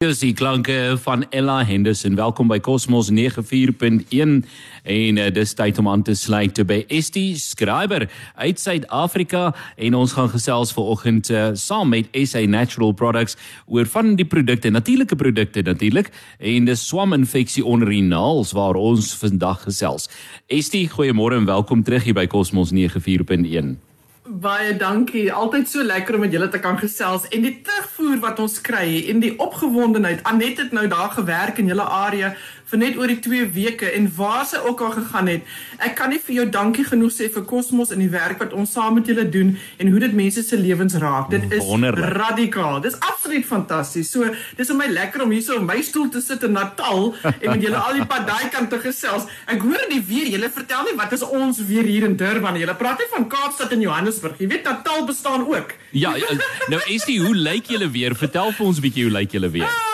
Dis die klanke van Ella Henderson. Welkom by Cosmos 94.1 en uh, dis tyd om aan te sluit by ST Scriber uit Suid-Afrika en ons gaan gesels vanoggend uh, saam met SA Natural Products oor van die produkte, natuurlike produkte natuurlik en dis swaminfeksie onder die naels waar ons vandag gesels. ST, goeiemôre en welkom terug hier by Cosmos 94.1. Baie dankie. Altyd so lekker om met julle te kan gesels en die terugvoer wat ons kry en die opgewondenheid. Anet het nou daar gewerk in julle area vir net oor die 2 weke en waar sy ook al gegaan het. Ek kan nie vir jou dankie genoeg sê vir Cosmos en die werk wat ons saam met julle doen en hoe dit mense se lewens raak. Dit is Wonderlik. radikaal. Dis absoluut fantasties. So, dis vir my lekker om hier so op my stoel te sit in Natal en met julle al die pad daai kant te gesels. Ek hoor nie weer julle vertel nie wat is ons weer hier in Durban. Julle praat net van Kaapstad en Johannesburg. Jy weet Natal bestaan ook. Ja, nou is dit hoe lyk julle weer? Vertel vir ons 'n bietjie hoe lyk julle weer? Ah,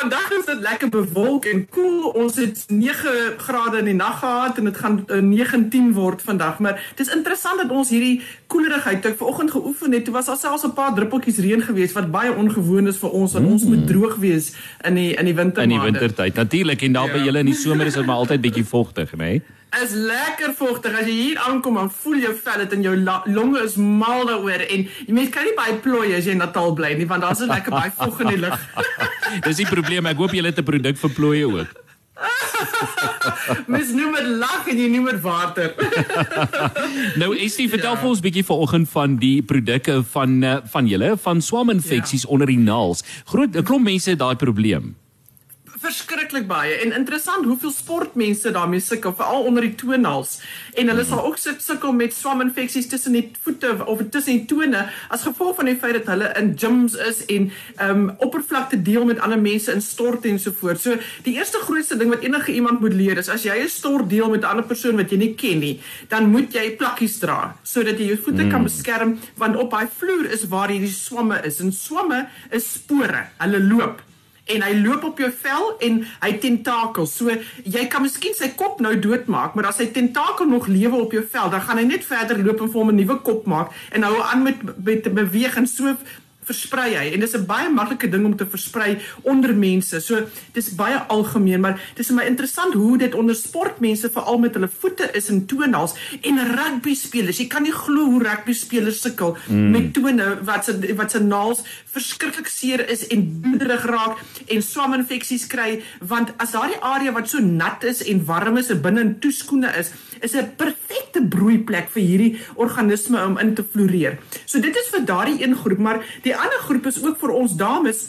vandag is dit lekker bewolk en koel. Cool. Ons het 9 grade in die nag gehad en dit gaan uh, eh, 19 word vandag. Maar dit is interessant dat ons hierdie koelerigheid ek vanoggend geoefen het. Dit was alselfs 'n paar druppeltjies reën geweest wat baie ongewoon is vir ons want mm. ons moet droog wees in die in die winter. In die wintertyd. Natuurlik en daar ja. by julle in die somer is dit maar altyd bietjie vogtig, né? Nee? Is lekker vogtig. As jy hier aankom, dan voel jou vel dit in jou longe is mal daaroor en jy mens kan nie baie plooi as jy in Natal bly nie, want daar's so lekker baie vog in die lug. Dis die probleem. Ek hoop jy het 'n produk vir plooie ook. Mens noem dit lag en jy noem dit water. nou Estie, vertel ja. vir ons bietjie vanoggend van die produkte van eh, van julle van swaminfeksies ja. onder die naels. Groot 'n klomp mense het daai probleem verskriklik baie en interessant hoeveel sportmense daarmee sukkel veral onder die toenails en hulle sal ook sukkel met swaminfeksies tussen die voete of tussen die tone as gevolg van die feit dat hulle in gyms is en ehm um, oppervlakte deel met ander mense in stort en so voort. So die eerste grootste ding wat enige iemand moet leer is as jy 'n stort deel met 'n ander persoon wat jy nie ken nie, dan moet jy plakkies dra sodat jy jou voete mm. kan beskerm want op daai vloer is waar hierdie swamme is en swamme is spore. Hulle loop en hy loop op jou vel en hy tentakels. So jy kan miskien sy kop nou doodmaak, maar as hy tentakel nog lewe op jou vel, dan gaan hy net verder loop en vir hom 'n nuwe kop maak en hou aan met met beweeg en so versprei hy en dis 'n baie maklike ding om te versprei onder mense. So dis baie algemeen, maar dis vir my interessant hoe dit onder sportmense veral met hulle voete is en toenails en rugby spelers. Jy kan nie glo hoe rugby spelers sukkel mm. met tone wat se wat se naels verskriklik seer is en bloederig raak en swaminfeksies kry want as daardie area wat so nat is en warm is en binne in toeskoene is, is 'n perfekte broeiplek vir hierdie organisme om in te floreer. So dit is vir daardie een groep, maar die ander groep is ook vir ons dames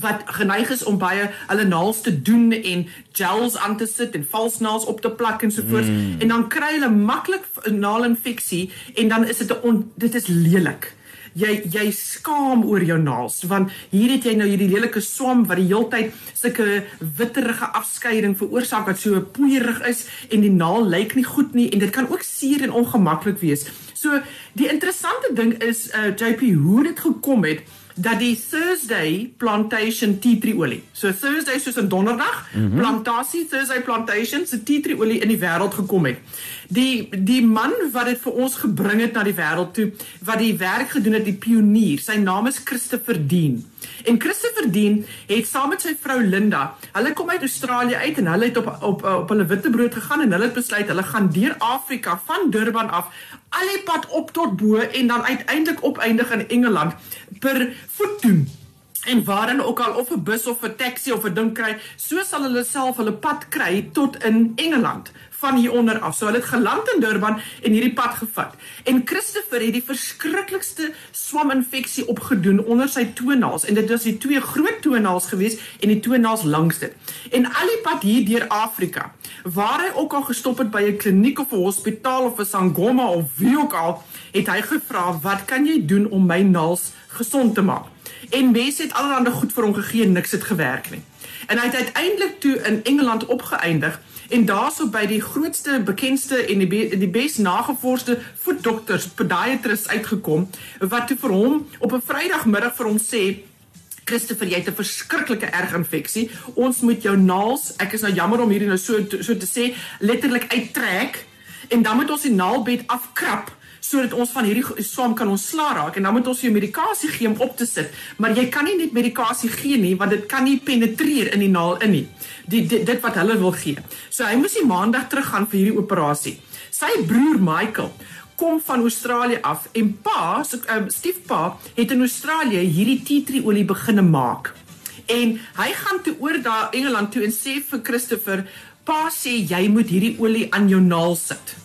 wat geneig is om baie hulle naels te doen en gels aan te sit en vals naels op te plak en so voort mm. en dan kry hulle maklik naalinfeksie en dan is dit 'n dit is lelik jy jy skaam oor jou naels want hier het jy nou hierdie lelike swam wat die heeltyd sulke witterige afskeiding veroorsaak wat so poeierig is en die naal lyk nie goed nie en dit kan ook seer en ongemaklik wees. So die interessante ding is uh JP hoe dit gekom het dat die Thursday plantation tea tree olie. So Thursday soos 'n donderdag, mm -hmm. plantasie Thursday plantation se tea tree olie in die wêreld gekom het. Die die man wat dit vir ons gebring het na die wêreld toe, wat die werk gedoen het, die pionier, sy naam is Christopher Dean. En Christopher Dean het saam met sy vrou Linda, hulle kom uit Australië uit en hulle het op op op hulle witbrood gegaan en hulle het besluit hulle gaan deur Afrika van Durban af al die pad op tot bo en dan uiteindelik opeindig in Engeland per voet doen. En waarin ook al of 'n bus of 'n taxi of 'n ding kry, so sal hulle self hulle pad kry tot in Engeland van hier onder af. So hulle het geland in Durban en hierdie pad gevat. En Christopher het die verskriklikste swaminfeksie opgedoen onder sy toenails en dit was die twee groot toenails gewees en die toenails langs dit. En al die pad hier deur Afrika, waar hy ook al gestop het by 'n kliniek of 'n hospitaal of 'n sangoma of wie ook al, het hy gevra, "Wat kan jy doen om my naels gesond te maak?" En mense het allerlei goed vir hom gegee en niks het gewerk nie. En hy het uiteindelik toe in Engeland opgeëindig en daarso by die grootste bekendste en die be die bes nagevorsde voetdokters podiatrists uitgekom wat toe vir hom op 'n Vrydagmiddag vir hom sê Christopher, jy het 'n verskriklike erg infeksie. Ons moet jou naels, ek is nou jammer om hierdie nou so so te sê, letterlik uittrek en dan moet ons die naalbed afkrap sodat ons van hierdie swam kan ontslaa raak en dan moet ons jou medikasie gee om op te sit. Maar jy kan nie net medikasie gee nie want dit kan nie penetreer in die naal in nie. Die dit, dit wat hulle wil gee. So hy moes die maandag teruggaan vir hierdie operasie. Sy broer Michael kom van Australië af en pa so um, stiefpa het in Australië hierdie tea tree olie begine maak. En hy gaan toe oor daar Engeland toe en sê vir Christopher pa sê jy moet hierdie olie aan jou naal sit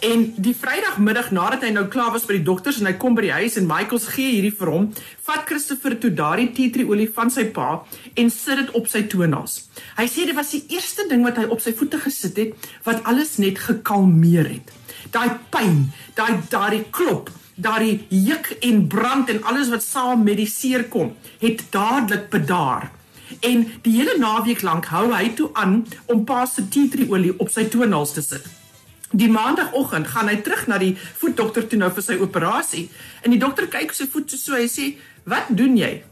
En die Vrydagmiddag nadat hy nou klaar was by die dokters en hy kom by die huis en Michaels gee hierdie vir hom, vat Christopher toe daardie tea tree olie van sy pa en sit dit op sy toenails. Hy sê dit was die eerste ding wat hy op sy voete gesit het wat alles net gekalmeer het. Daai pyn, daai daai klop, daai juk en brand en alles wat saam met die seer kom, het dadelik bedaar. En die hele naweek lank hou hy toe aan om pa se tea tree olie op sy toenails te sit. Die maandagooggend gaan hy terug na die voetdokter toe nou vir sy operasie. En die dokter kyk sy voet so hy sê, "Wat doen jy?"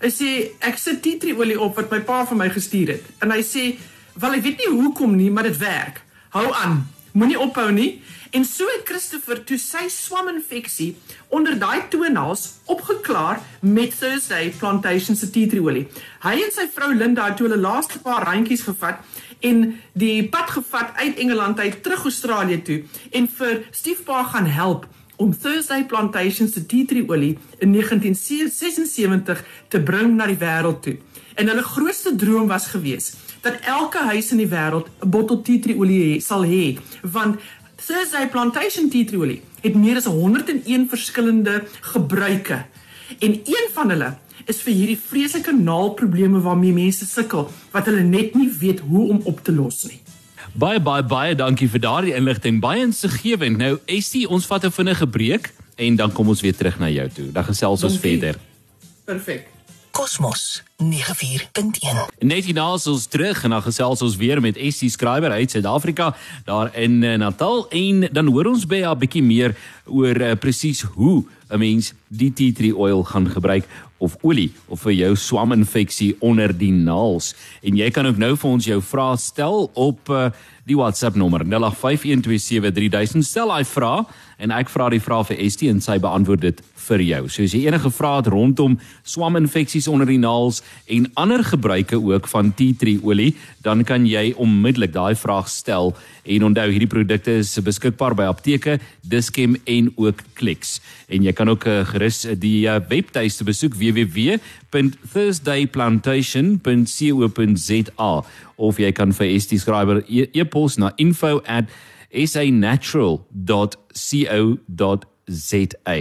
Hy sê, "Ek sit tea tree olie op wat my pa vir my gestuur het." En hy sê, "Wel, ek weet nie hoekom nie, maar dit werk. Hou aan. Moenie ophou nie." En so het Christopher toe sy swaminfeksie onder daai toenaals opgeklaar met Thursday Plantation se tea tree olie. Hy en sy vrou Linda het toe hulle laaste paar randjies gevat en die pad gevat uit Engeland uit terug Australië toe en vir stiefpa gaan help om Thursday Plantation se tea tree olie in 1976 te bring na die wêreld toe. En hulle grootste droom was gewees dat elke huis in die wêreld 'n bottel tea tree olie sal hê want Thursday Plantation tea tree olie het meer as 101 verskillende gebruike en een van hulle is vir hierdie vreeslike naalprobleme waarmee mense sukkel wat hulle net nie weet hoe om op te los nie. Baie baie baie dankie vir daardie inligting. Baie insiggewend. Nou Estie, ons vat 'n vinnige breek en dan kom ons weer terug na jou toe. Dan gesels ons verder. Perfek. Kosmos 94.1. Net hierna is ons terug en dan gesels ons weer met Estie Skrywer uit Suid-Afrika daar in uh, Natal en dan hoor ons by haar bietjie meer oor uh, presies hoe 'n mens die tea tree oil gaan gebruik of olie of vir jou swaminfeksie onder die naels. En jy kan ook nou vir ons jou vrae stel op uh, die WhatsApp nommer 0851273000. Stel daai vrae en ek vra die vraag vir Estie en sy beantwoord dit vir jou. So as jy enige vrae het rondom swaminfeksies onder die naels en ander gebruike ook van tea tree olie, dan kan jy onmiddellik daai vraag stel en onthou hierdie produkte is beskikbaar by apteke, Dischem en ook Clicks. En jy kan ook uh, gerus die uh, webtuiste besoek www.thursdayplantation.co.za of jy kan vir Estie skrywer e-pos e na info@sanatural.co.za.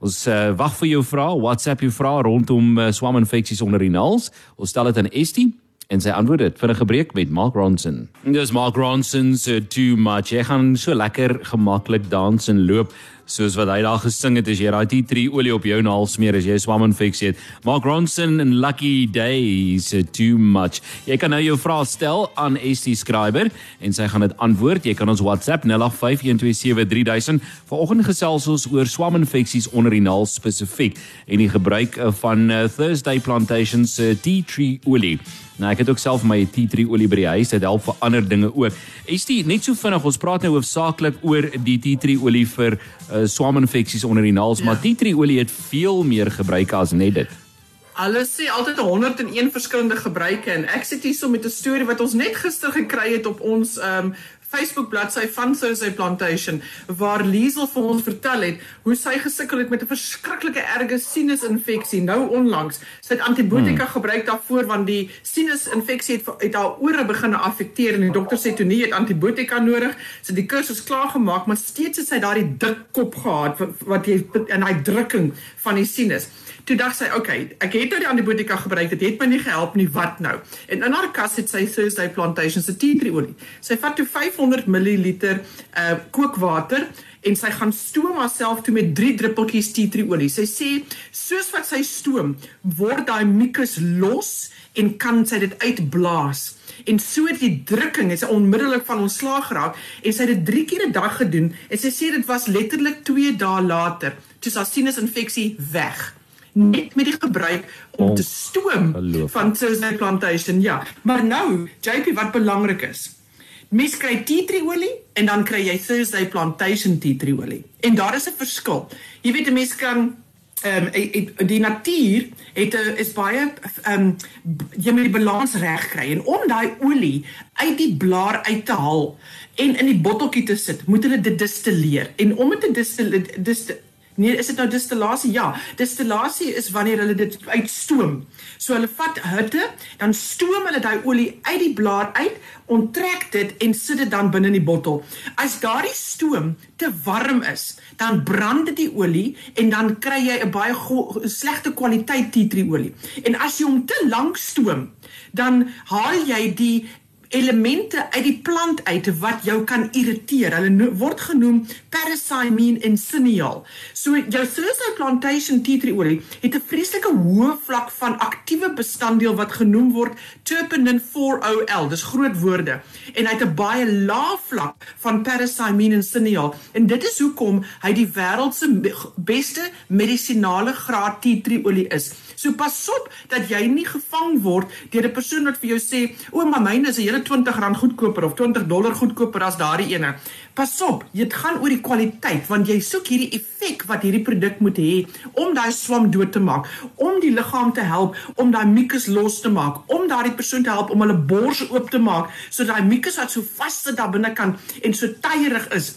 Ons uh, wag vir jou vrae, WhatsApp jou vrae rondom uh, swaminfeksies onder die naels. Ons stel dit aan Estie en sy antwoord dit vir 'n gebreek met Mark Ronson. Dis Mark Ronson se too much. Jy gaan so lekker gemaklik dans en loop soos wat hy daar gesing het as jy daai tea tree olie op jou naal smeer as jy swaminfeksie het. Mark Ronson and Lucky Days too much. Jy kan nou jou vrae stel aan ST Skryber en sy gaan dit antwoord. Jy kan ons WhatsApp 0851273000. Vanoggend gesels ons oor swaminfeksies onder die naal spesifiek en die gebruik van uh, Thursday Plantation se tea tree olie. Nou ek het ook self my tea tree olie by die huis, dit help vir ander dinge ook. ST net so vinnig, ons praat nou hoofsaaklik oor die tea tree olie vir uh, swaminfeksies onder die naels, ja. maar tea tree olie het veel meer gebruike as net dit. Hulle sê altyd 101 verskillende gebruike en ek sit hierso met 'n storie wat ons net gister gekry het op ons ehm um, Facebook bladsy van Thursday Plantation waar Liesel vir ons vertel het hoe sy gesukkel het met 'n verskriklike erge sinusinfeksie nou onlangs. Sy het antibiotika hmm. gebruik daarvoor want die sinusinfeksie het het haar ore begin affekteer en die dokter sê toe nie het antibiotika nodig. Sy het die kursus klaar gemaak, maar steeds het sy daardie dik kop gehad wat jy in hy drukking van die sinus. Toe dink sy, okay, ek het nou die antibiotika gebruik, dit het my nie gehelp nie, wat nou? En in haar kas het sy Thursday Plantation se tea tree olie. Sy vat toe 500 ml uh kookwater en sy gaan stoom haarself toe met 3 druppeltjies tea tree olie. Sy sê soos wat sy stoom, word daai mucus los en kan sy dit uitblaas. En so het die drukking is onmiddellik van ontslaag geraak en sy het dit 3 keer 'n dag gedoen en sy sê dit was letterlik 2 dae later toe sy sinusinfeksie weg net met die gebruik om oh, te stoom van Thursday Plantation. Ja, maar nou, JP wat belangrik is. Mens kry tea tree olie en dan kry jy Thursday plantation tea tree olie. En daar is 'n verskil. Jy weet 'n mens kan ehm um, die natuur het 'n is baie ehm um, jy moet die balans reg kry en om daai olie uit die blaar uit te haal en in die botteltjie te sit, moet hulle dit distilleer. En om dit te distilleer dis Nee, is dit nou distillasie? Ja, distillasie is wanneer hulle dit uitstoom. So hulle vat hitte, dan stoom hulle daai olie uit die blaar uit, onttrek dit en sit dit dan binne in die bottel. As daardie stoom te warm is, dan brand dit die olie en dan kry jy 'n baie slegte kwaliteit tea tree olie. En as jy hom te lank stoom, dan haal jy die elemente uit die plant uit wat jou kan irriteer. Hulle word genoem parasimine en cineal. So jou Thursday plantation tea tree olie het 'n vreeslike hoë vlak van aktiewe bestanddeel wat genoem word terpenin 4OL. Dis groot woorde. En hy het 'n baie lae vlak van parasimine en cineal. En dit is hoekom hy die wêreld se beste medisinale graad tea tree olie is. So pas op dat jy nie gevang word deur 'n persoon wat vir jou sê, "O, maar myne is 'n hele R20 goedkoper of 20 dollar goedkoper as daardie ene. Pas op, dit gaan oor die kwaliteit want jy soek hierdie effek wat hierdie produk moet hê om daai swam dood te maak, om die liggaam te help om daai mucus los te maak, om daardie persoon te help om hulle bors oop te maak sodat daai mucus wat so vas sit daar binne kan en so tyerig is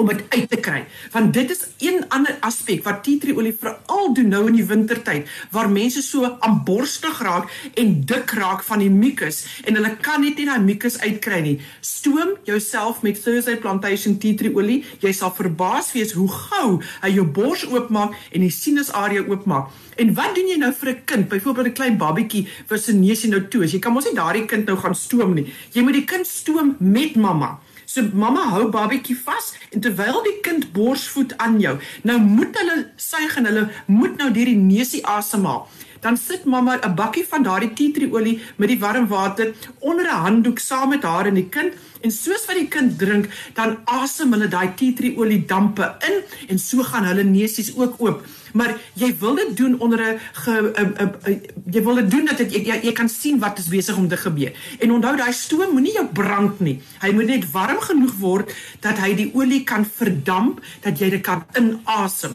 om dit uit te kry. Want dit is een ander aspek wat tea tree olie veral doen nou in die wintertyd waar mense so aanborstig raak en dik raak van die mucus en hulle kan net nie daai mucus uitkry nie. Stoom jouself met Thursday Plantation tea tree olie. Jy sal verbaas wees hoe gou hy jou bors oopmaak en die sinusarea oopmaak. En wat doen jy nou vir 'n kind, byvoorbeeld 'n klein babietjie wat se neusie nou toe is? Jy kan mos nie daardie kind nou gaan stoom nie. Jy moet die kind stoom met mamma. So mamma hou babietjie vas en terwyl die kind borsvoed aan jou, nou moet hulle suig en hulle moet nou deur die neusie asemhaal. Dan sit mamma 'n bakkie van daardie tea tree olie met die warm water onder 'n handdoek saam met haar en die kind en soos wat die kind drink, dan asem hulle daai tea tree olie dampe in en so gaan hulle neusies ook oop maar jy wil dit doen onder 'n jy wil dit doen dat dit, jy jy kan sien wat is besig om te gebeur. En onthou daai stoom moenie jou brand nie. Hy moet net warm genoeg word dat hy die olie kan verdamp dat jy dit kan inasem.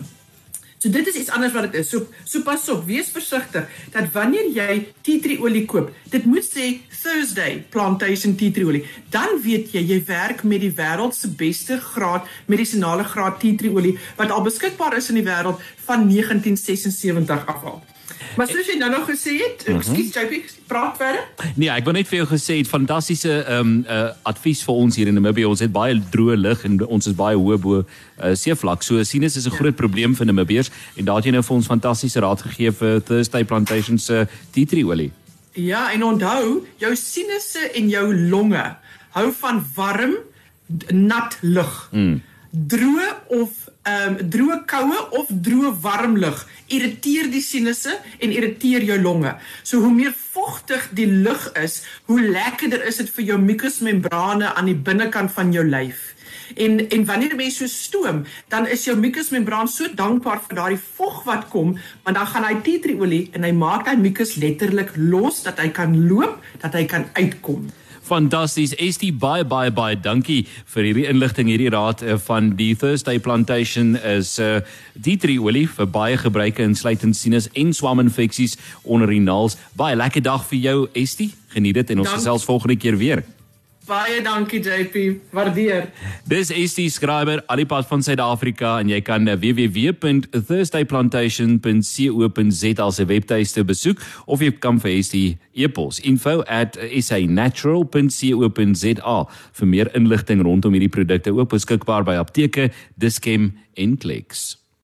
So dit is iets anders wat dit is. So so pas op, wees versigtig dat wanneer jy tea tree olie koop, dit moet sê Thursday plantation tea tree olie. Dan weet jy jy werk met die wêreld se beste graad medisinale graad tea tree olie wat al beskikbaar is in die wêreld van 1976 af al. Maar soos jy nou nog gesê het, mm -hmm. ekskuus JP, praat verder. Nee, ek wil net vir jou gesê het fantastiese ehm um, uh, advies vir ons hier in Namibië. Ons het baie droë lug en ons is baie hoë bo uh, seevlak. So sinus is 'n ja. groot probleem vir Namibiërs en daar het jy nou vir ons fantastiese raad gegee vir Thursday Plantation se tea tree olie. Ja, en onthou, jou sinusse en jou longe hou van warm, nat lug. Mm. Droë of ehm um, droë koue of droë warm lug irriteer die sinusse en irriteer jou longe. So hoe meer vogtig die lug is, hoe lekkerder is dit vir jou mukusmembrane aan die binnekant van jou lyf. En en wanneer jy so stoom, dan is jou mukusmembraan so dankbaar vir daardie vog wat kom, want dan gaan hy tea tree olie en hy maak daai mukus letterlik los dat hy kan loop, dat hy kan uitkom. Fantasties. Estie baie baie baie dankie vir hierdie inligting hierdie raad uh, van die Thursday Plantation is uh, eh, die tree olie vir baie gebruike insluitend sinus en swaminfeksies onder die naels. Baie lekker dag vir jou Estie. Geniet dit en ons gesels volgende keer weer. Baie dankie JP, waardeer. Dis is die skrywer Alipad van Suid-Afrika en jy kan eh, www.thursdayplantation.co.za se webtuiste besoek of jy kan vir Estie e-pos info@sanatural.co.za vir meer inligting rondom hierdie produkte ook beskikbaar by apteke, Dischem en Clicks.